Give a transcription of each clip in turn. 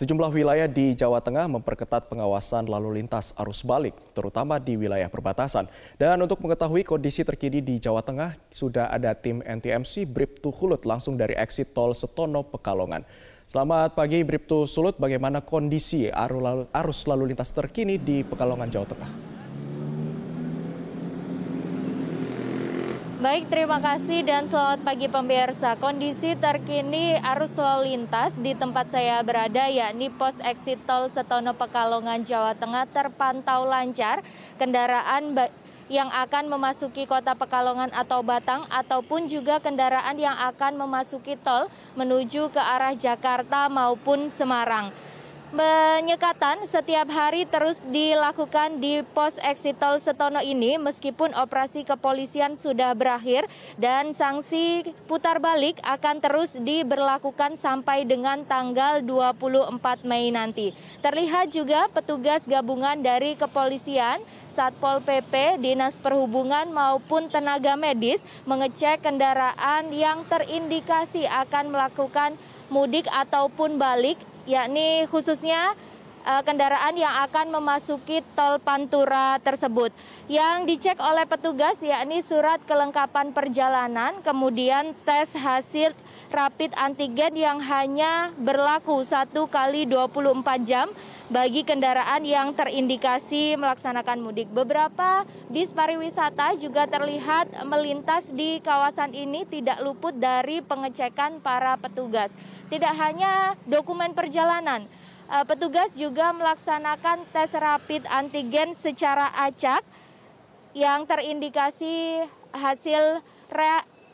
Sejumlah wilayah di Jawa Tengah memperketat pengawasan lalu lintas arus balik, terutama di wilayah perbatasan. Dan untuk mengetahui kondisi terkini di Jawa Tengah, sudah ada tim NTMC Briptu Hulut langsung dari exit tol Setono Pekalongan. Selamat pagi Briptu Sulut, bagaimana kondisi arus lalu lintas terkini di Pekalongan, Jawa Tengah? Baik, terima kasih dan selamat pagi pemirsa. Kondisi terkini arus lalu lintas di tempat saya berada yakni pos exit tol Setono Pekalongan Jawa Tengah terpantau lancar. Kendaraan yang akan memasuki kota Pekalongan atau Batang ataupun juga kendaraan yang akan memasuki tol menuju ke arah Jakarta maupun Semarang. Penyekatan setiap hari terus dilakukan di pos exit tol Setono ini meskipun operasi kepolisian sudah berakhir dan sanksi putar balik akan terus diberlakukan sampai dengan tanggal 24 Mei nanti. Terlihat juga petugas gabungan dari kepolisian, Satpol PP, Dinas Perhubungan maupun tenaga medis mengecek kendaraan yang terindikasi akan melakukan mudik ataupun balik yakni khususnya kendaraan yang akan memasuki tol Pantura tersebut. Yang dicek oleh petugas yakni surat kelengkapan perjalanan, kemudian tes hasil rapid antigen yang hanya berlaku satu kali 24 jam bagi kendaraan yang terindikasi melaksanakan mudik. Beberapa bis pariwisata juga terlihat melintas di kawasan ini tidak luput dari pengecekan para petugas. Tidak hanya dokumen perjalanan, eh, petugas juga melaksanakan tes rapid antigen secara acak yang terindikasi hasil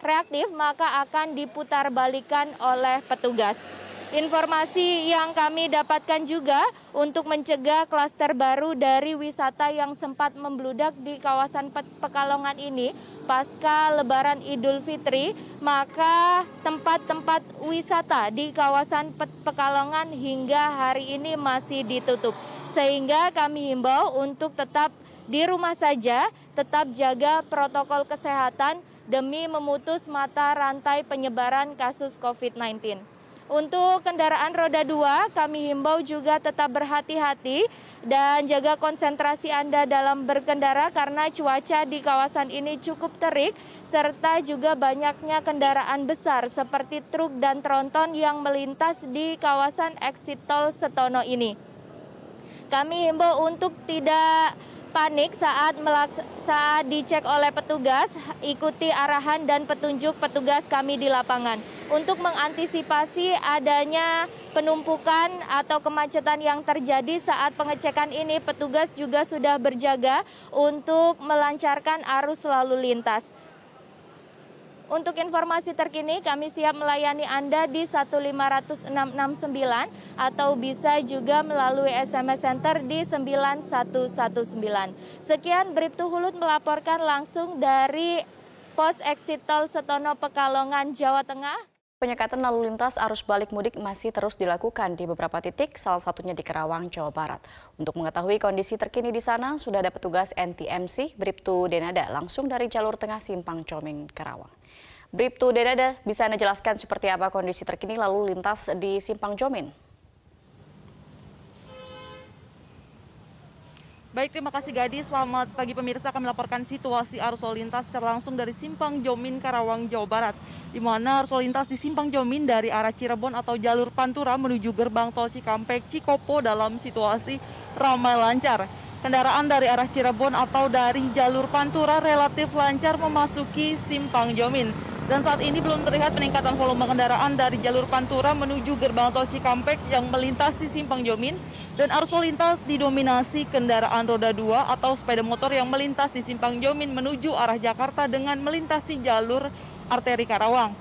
reaktif maka akan diputar balikan oleh petugas. Informasi yang kami dapatkan juga untuk mencegah klaster baru dari wisata yang sempat membludak di kawasan Pekalongan ini pasca Lebaran Idul Fitri, maka tempat-tempat wisata di kawasan Pekalongan hingga hari ini masih ditutup. Sehingga kami himbau untuk tetap di rumah saja, tetap jaga protokol kesehatan demi memutus mata rantai penyebaran kasus COVID-19. Untuk kendaraan roda dua, kami himbau juga tetap berhati-hati dan jaga konsentrasi Anda dalam berkendara karena cuaca di kawasan ini cukup terik serta juga banyaknya kendaraan besar seperti truk dan tronton yang melintas di kawasan exit tol Setono ini. Kami himbau untuk tidak panik saat saat dicek oleh petugas, ikuti arahan dan petunjuk petugas kami di lapangan. Untuk mengantisipasi adanya penumpukan atau kemacetan yang terjadi saat pengecekan ini, petugas juga sudah berjaga untuk melancarkan arus lalu lintas. Untuk informasi terkini kami siap melayani Anda di 15669 atau bisa juga melalui SMS Center di 9119. Sekian Bribtu Hulut melaporkan langsung dari Pos Exit Tol Setono Pekalongan, Jawa Tengah. Penyekatan lalu lintas arus balik mudik masih terus dilakukan di beberapa titik, salah satunya di Kerawang, Jawa Barat. Untuk mengetahui kondisi terkini di sana, sudah ada petugas NTMC Bribtu Denada langsung dari jalur tengah Simpang Coming, Kerawang. Bribtu Dedada, bisa Anda jelaskan seperti apa kondisi terkini lalu lintas di Simpang Jomin? Baik, terima kasih Gadi. Selamat pagi pemirsa. Kami laporkan situasi arus lalu lintas secara langsung dari Simpang Jomin, Karawang, Jawa Barat. Di mana arus lalu lintas di Simpang Jomin dari arah Cirebon atau jalur Pantura menuju gerbang tol Cikampek, Cikopo dalam situasi ramai lancar. Kendaraan dari arah Cirebon atau dari jalur Pantura relatif lancar memasuki Simpang Jomin. Dan saat ini belum terlihat peningkatan volume kendaraan dari jalur Pantura menuju gerbang tol Cikampek yang melintasi Simpang Jomin dan arus lalu lintas didominasi kendaraan roda 2 atau sepeda motor yang melintas di Simpang Jomin menuju arah Jakarta dengan melintasi jalur arteri Karawang.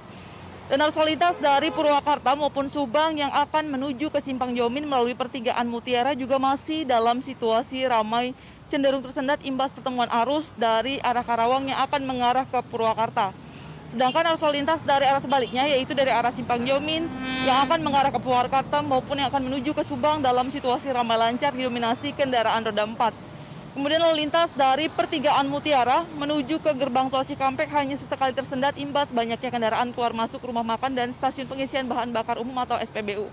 Dan arus lalu lintas dari Purwakarta maupun Subang yang akan menuju ke Simpang Jomin melalui pertigaan Mutiara juga masih dalam situasi ramai cenderung tersendat imbas pertemuan arus dari arah Karawang yang akan mengarah ke Purwakarta. Sedangkan arus lalu lintas dari arah sebaliknya yaitu dari arah Simpang Jomin yang akan mengarah ke Purwakarta maupun yang akan menuju ke Subang dalam situasi ramai lancar didominasi kendaraan roda 4. Kemudian lalu lintas dari pertigaan Mutiara menuju ke gerbang tol Cikampek hanya sesekali tersendat imbas banyaknya kendaraan keluar masuk rumah makan dan stasiun pengisian bahan bakar umum atau SPBU.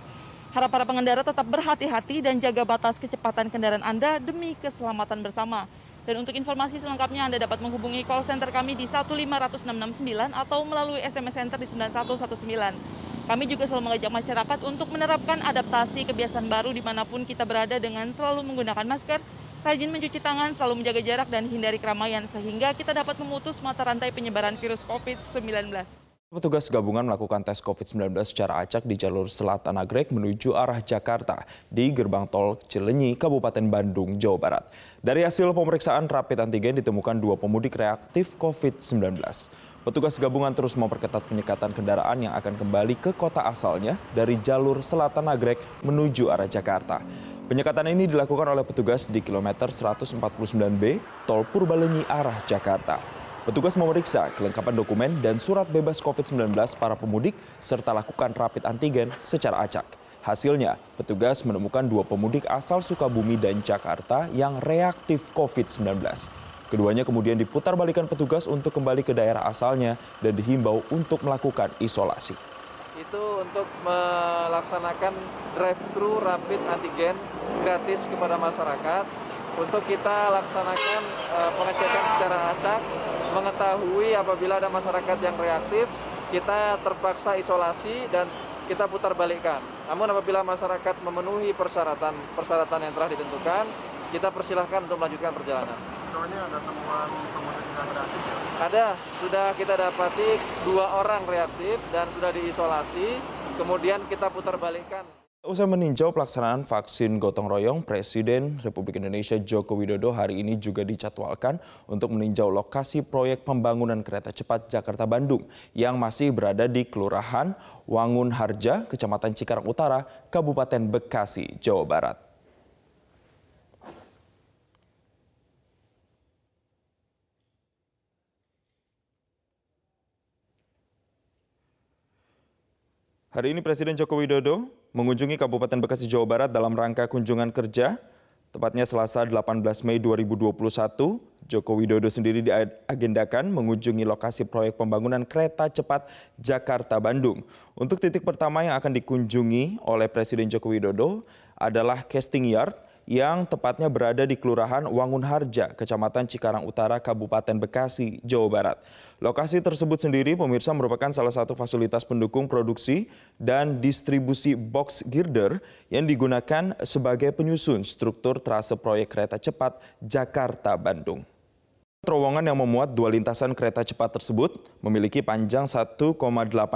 Harap para pengendara tetap berhati-hati dan jaga batas kecepatan kendaraan Anda demi keselamatan bersama. Dan untuk informasi selengkapnya Anda dapat menghubungi call center kami di 15669 atau melalui SMS center di 9119. Kami juga selalu mengajak masyarakat untuk menerapkan adaptasi kebiasaan baru di mana pun kita berada dengan selalu menggunakan masker, rajin mencuci tangan, selalu menjaga jarak dan hindari keramaian sehingga kita dapat memutus mata rantai penyebaran virus COVID-19. Petugas gabungan melakukan tes COVID-19 secara acak di jalur selatan Nagrek menuju arah Jakarta di gerbang tol Cilenyi, Kabupaten Bandung, Jawa Barat. Dari hasil pemeriksaan rapid antigen ditemukan dua pemudik reaktif COVID-19. Petugas gabungan terus memperketat penyekatan kendaraan yang akan kembali ke kota asalnya dari jalur selatan Nagrek menuju arah Jakarta. Penyekatan ini dilakukan oleh petugas di kilometer 149B Tol Purbalenyi arah Jakarta. Petugas memeriksa kelengkapan dokumen dan surat bebas COVID-19 para pemudik serta lakukan rapid antigen secara acak. Hasilnya, petugas menemukan dua pemudik asal Sukabumi dan Jakarta yang reaktif COVID-19. Keduanya kemudian diputar balikan petugas untuk kembali ke daerah asalnya dan dihimbau untuk melakukan isolasi. Itu untuk melaksanakan drive-thru rapid antigen gratis kepada masyarakat untuk kita laksanakan uh, pengecekan secara acak mengetahui apabila ada masyarakat yang reaktif, kita terpaksa isolasi dan kita putar balikkan. Namun apabila masyarakat memenuhi persyaratan persyaratan yang telah ditentukan, kita persilahkan untuk melanjutkan perjalanan. ada temuan pemudik yang reaktif ya? Ada, sudah kita dapati dua orang reaktif dan sudah diisolasi, kemudian kita putar balikkan. Usai meninjau pelaksanaan vaksin gotong royong, Presiden Republik Indonesia Joko Widodo hari ini juga dicatwalkan untuk meninjau lokasi proyek pembangunan kereta cepat Jakarta-Bandung yang masih berada di Kelurahan Wangun Harja, Kecamatan Cikarang Utara, Kabupaten Bekasi, Jawa Barat. Hari ini Presiden Joko Widodo mengunjungi Kabupaten Bekasi, Jawa Barat dalam rangka kunjungan kerja. Tepatnya Selasa 18 Mei 2021, Joko Widodo sendiri diagendakan mengunjungi lokasi proyek pembangunan kereta cepat Jakarta-Bandung. Untuk titik pertama yang akan dikunjungi oleh Presiden Joko Widodo adalah casting yard yang tepatnya berada di Kelurahan Wangun Harja, Kecamatan Cikarang Utara, Kabupaten Bekasi, Jawa Barat. Lokasi tersebut sendiri pemirsa merupakan salah satu fasilitas pendukung produksi dan distribusi box girder yang digunakan sebagai penyusun struktur trase proyek kereta cepat Jakarta-Bandung. Terowongan yang memuat dua lintasan kereta cepat tersebut memiliki panjang 1,8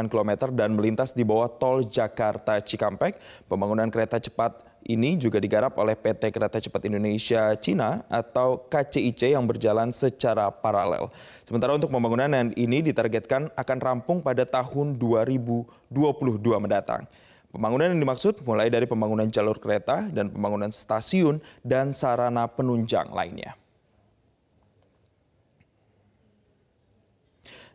km dan melintas di bawah tol Jakarta Cikampek. Pembangunan kereta cepat ini juga digarap oleh PT Kereta Cepat Indonesia Cina atau KCIC yang berjalan secara paralel. Sementara untuk pembangunan yang ini ditargetkan akan rampung pada tahun 2022 mendatang. Pembangunan yang dimaksud mulai dari pembangunan jalur kereta dan pembangunan stasiun dan sarana penunjang lainnya.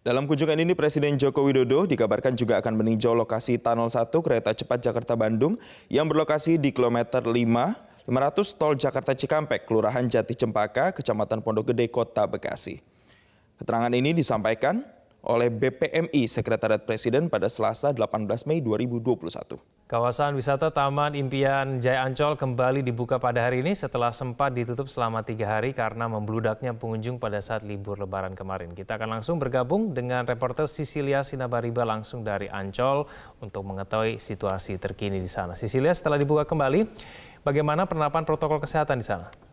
Dalam kunjungan ini Presiden Joko Widodo dikabarkan juga akan meninjau lokasi Tunnel 1 kereta cepat Jakarta-Bandung yang berlokasi di kilometer 5 500 tol Jakarta Cikampek, Kelurahan Jati Cempaka, Kecamatan Pondok Gede, Kota Bekasi. Keterangan ini disampaikan oleh BPMI Sekretariat Presiden pada Selasa 18 Mei 2021. Kawasan wisata Taman Impian Jaya Ancol kembali dibuka pada hari ini setelah sempat ditutup selama tiga hari karena membludaknya pengunjung pada saat libur lebaran kemarin. Kita akan langsung bergabung dengan reporter Sisilia Sinabariba langsung dari Ancol untuk mengetahui situasi terkini di sana. Sisilia setelah dibuka kembali, bagaimana penerapan protokol kesehatan di sana?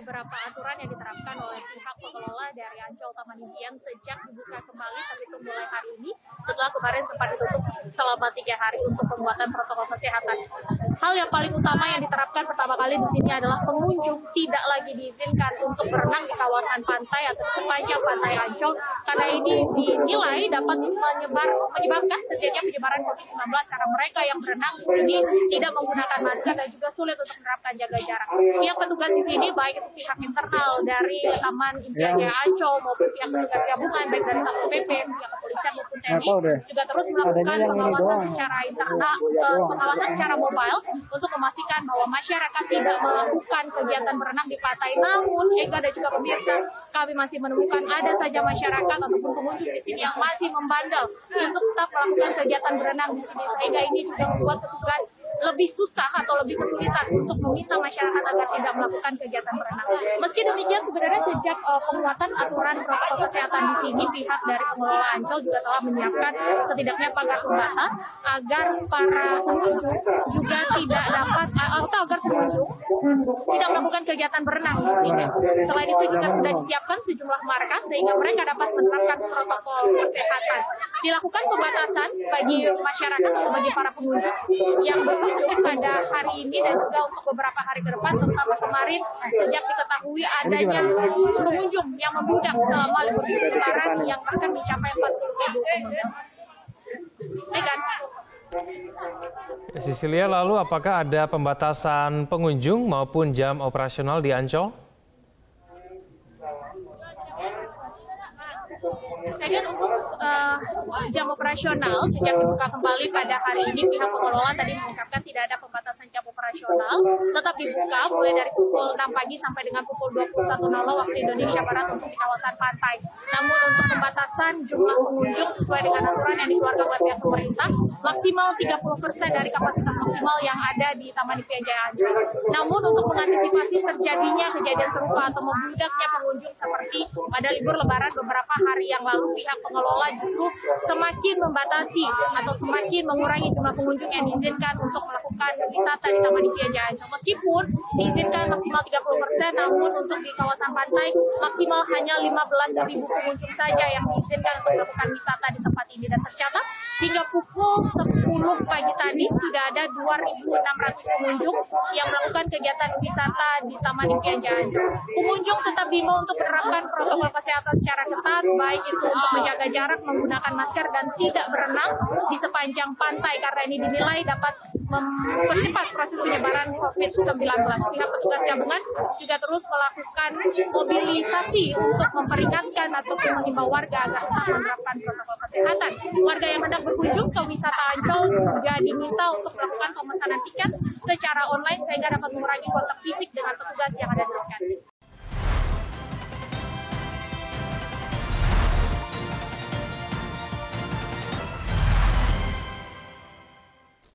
Beberapa aturan yang diterapkan oleh pihak pengelola dari Ancol Taman Impian sejak dibuka kembali terhitung mulai hari ini setelah kemarin sempat ditutup selama tiga hari untuk pembuatan protokol kesehatan. Hal yang paling utama yang diterapkan pertama kali di sini adalah pengunjung tidak lagi diizinkan untuk berenang di kawasan pantai atau sepanjang pantai Ancol karena ini dinilai dapat menyebar menyebabkan terjadinya penyebaran COVID-19 karena mereka yang berenang di sini tidak menggunakan masker dan juga sulit untuk menerapkan jaga jarak. Yang petugas di sini baik pihak internal dari Taman Impian Jaya Ancol maupun pihak petugas gabungan baik dari Satpol PP, pihak kepolisian maupun TNI juga terus melakukan pengawasan secara internal, uh, pengawasan secara mobile untuk memastikan bahwa masyarakat tidak melakukan kegiatan berenang di pantai. Namun, Ega dan juga pemirsa, kami masih menemukan ada saja masyarakat ataupun pengunjung di sini yang masih membandel untuk tetap melakukan kegiatan berenang di sini. Sehingga ini juga membuat petugas lebih susah atau lebih kesulitan untuk meminta masyarakat agar tidak melakukan kegiatan berenang. Meski demikian, sebenarnya sejak uh, penguatan aturan protokol kesehatan di sini, pihak dari pengelola Ancol juga telah menyiapkan setidaknya pagar pembatas agar para pengunjung juga tidak dapat atau agar pengunjung tidak melakukan kegiatan berenang di sini. Selain itu juga sudah disiapkan sejumlah marka sehingga mereka dapat menerapkan protokol kesehatan. Dilakukan pembatasan bagi masyarakat atau bagi para pengunjung yang berkunjung pada hari ini dan juga untuk beberapa hari ke depan, terutama kemarin sejak diketahui adanya pengunjung yang membludak selama libur lebaran yang bahkan mencapai 40 ribu pengunjung. Sisilia, lalu apakah ada pembatasan pengunjung maupun jam operasional di Ancol? Megan untuk uh, jam operasional sejak dibuka kembali pada hari ini pihak pengelola tadi mengungkapkan tidak ada pembatasan jam operasional tetap dibuka mulai dari pukul 6 pagi sampai dengan pukul 21.00 waktu Indonesia Barat untuk di kawasan pantai. Namun untuk pembatasan jumlah pengunjung sesuai dengan aturan yang dikeluarkan oleh pihak pemerintah maksimal 30% dari kapasitas maksimal yang ada di Taman Impian Jaya Ancol. Namun untuk mengantisipasi terjadinya kejadian serupa atau membludaknya pengunjung seperti pada libur lebaran beberapa hari yang lalu pihak pengelola justru semakin membatasi atau semakin mengurangi jumlah pengunjung yang diizinkan untuk melakukan wisata di Taman Impian Ancol. Meskipun diizinkan maksimal 30%, namun untuk di kawasan pantai maksimal hanya 15.000 pengunjung saja yang diizinkan untuk melakukan wisata di tempat ini. Dan tercatat hingga pukul 10 pagi tadi sudah ada 2.600 pengunjung yang melakukan kegiatan wisata di Taman Impian Jaya Ancol. Pengunjung tetap diimbau untuk menerapkan protokol kesehatan secara ketat, baik itu untuk menjaga jarak, menggunakan masker, dan tidak berenang di sepanjang pantai karena ini dinilai dapat mempercepat proses penyebaran COVID-19. Pihak petugas gabungan juga terus melakukan mobilisasi untuk memperingatkan ataupun mengimbau warga agar tetap menerapkan protokol kesehatan. Warga yang hendak berkunjung ke wisata Ancol juga diminta untuk melakukan pemesanan tiket secara online sehingga dapat mengurangi kontak fisik dengan petugas yang ada di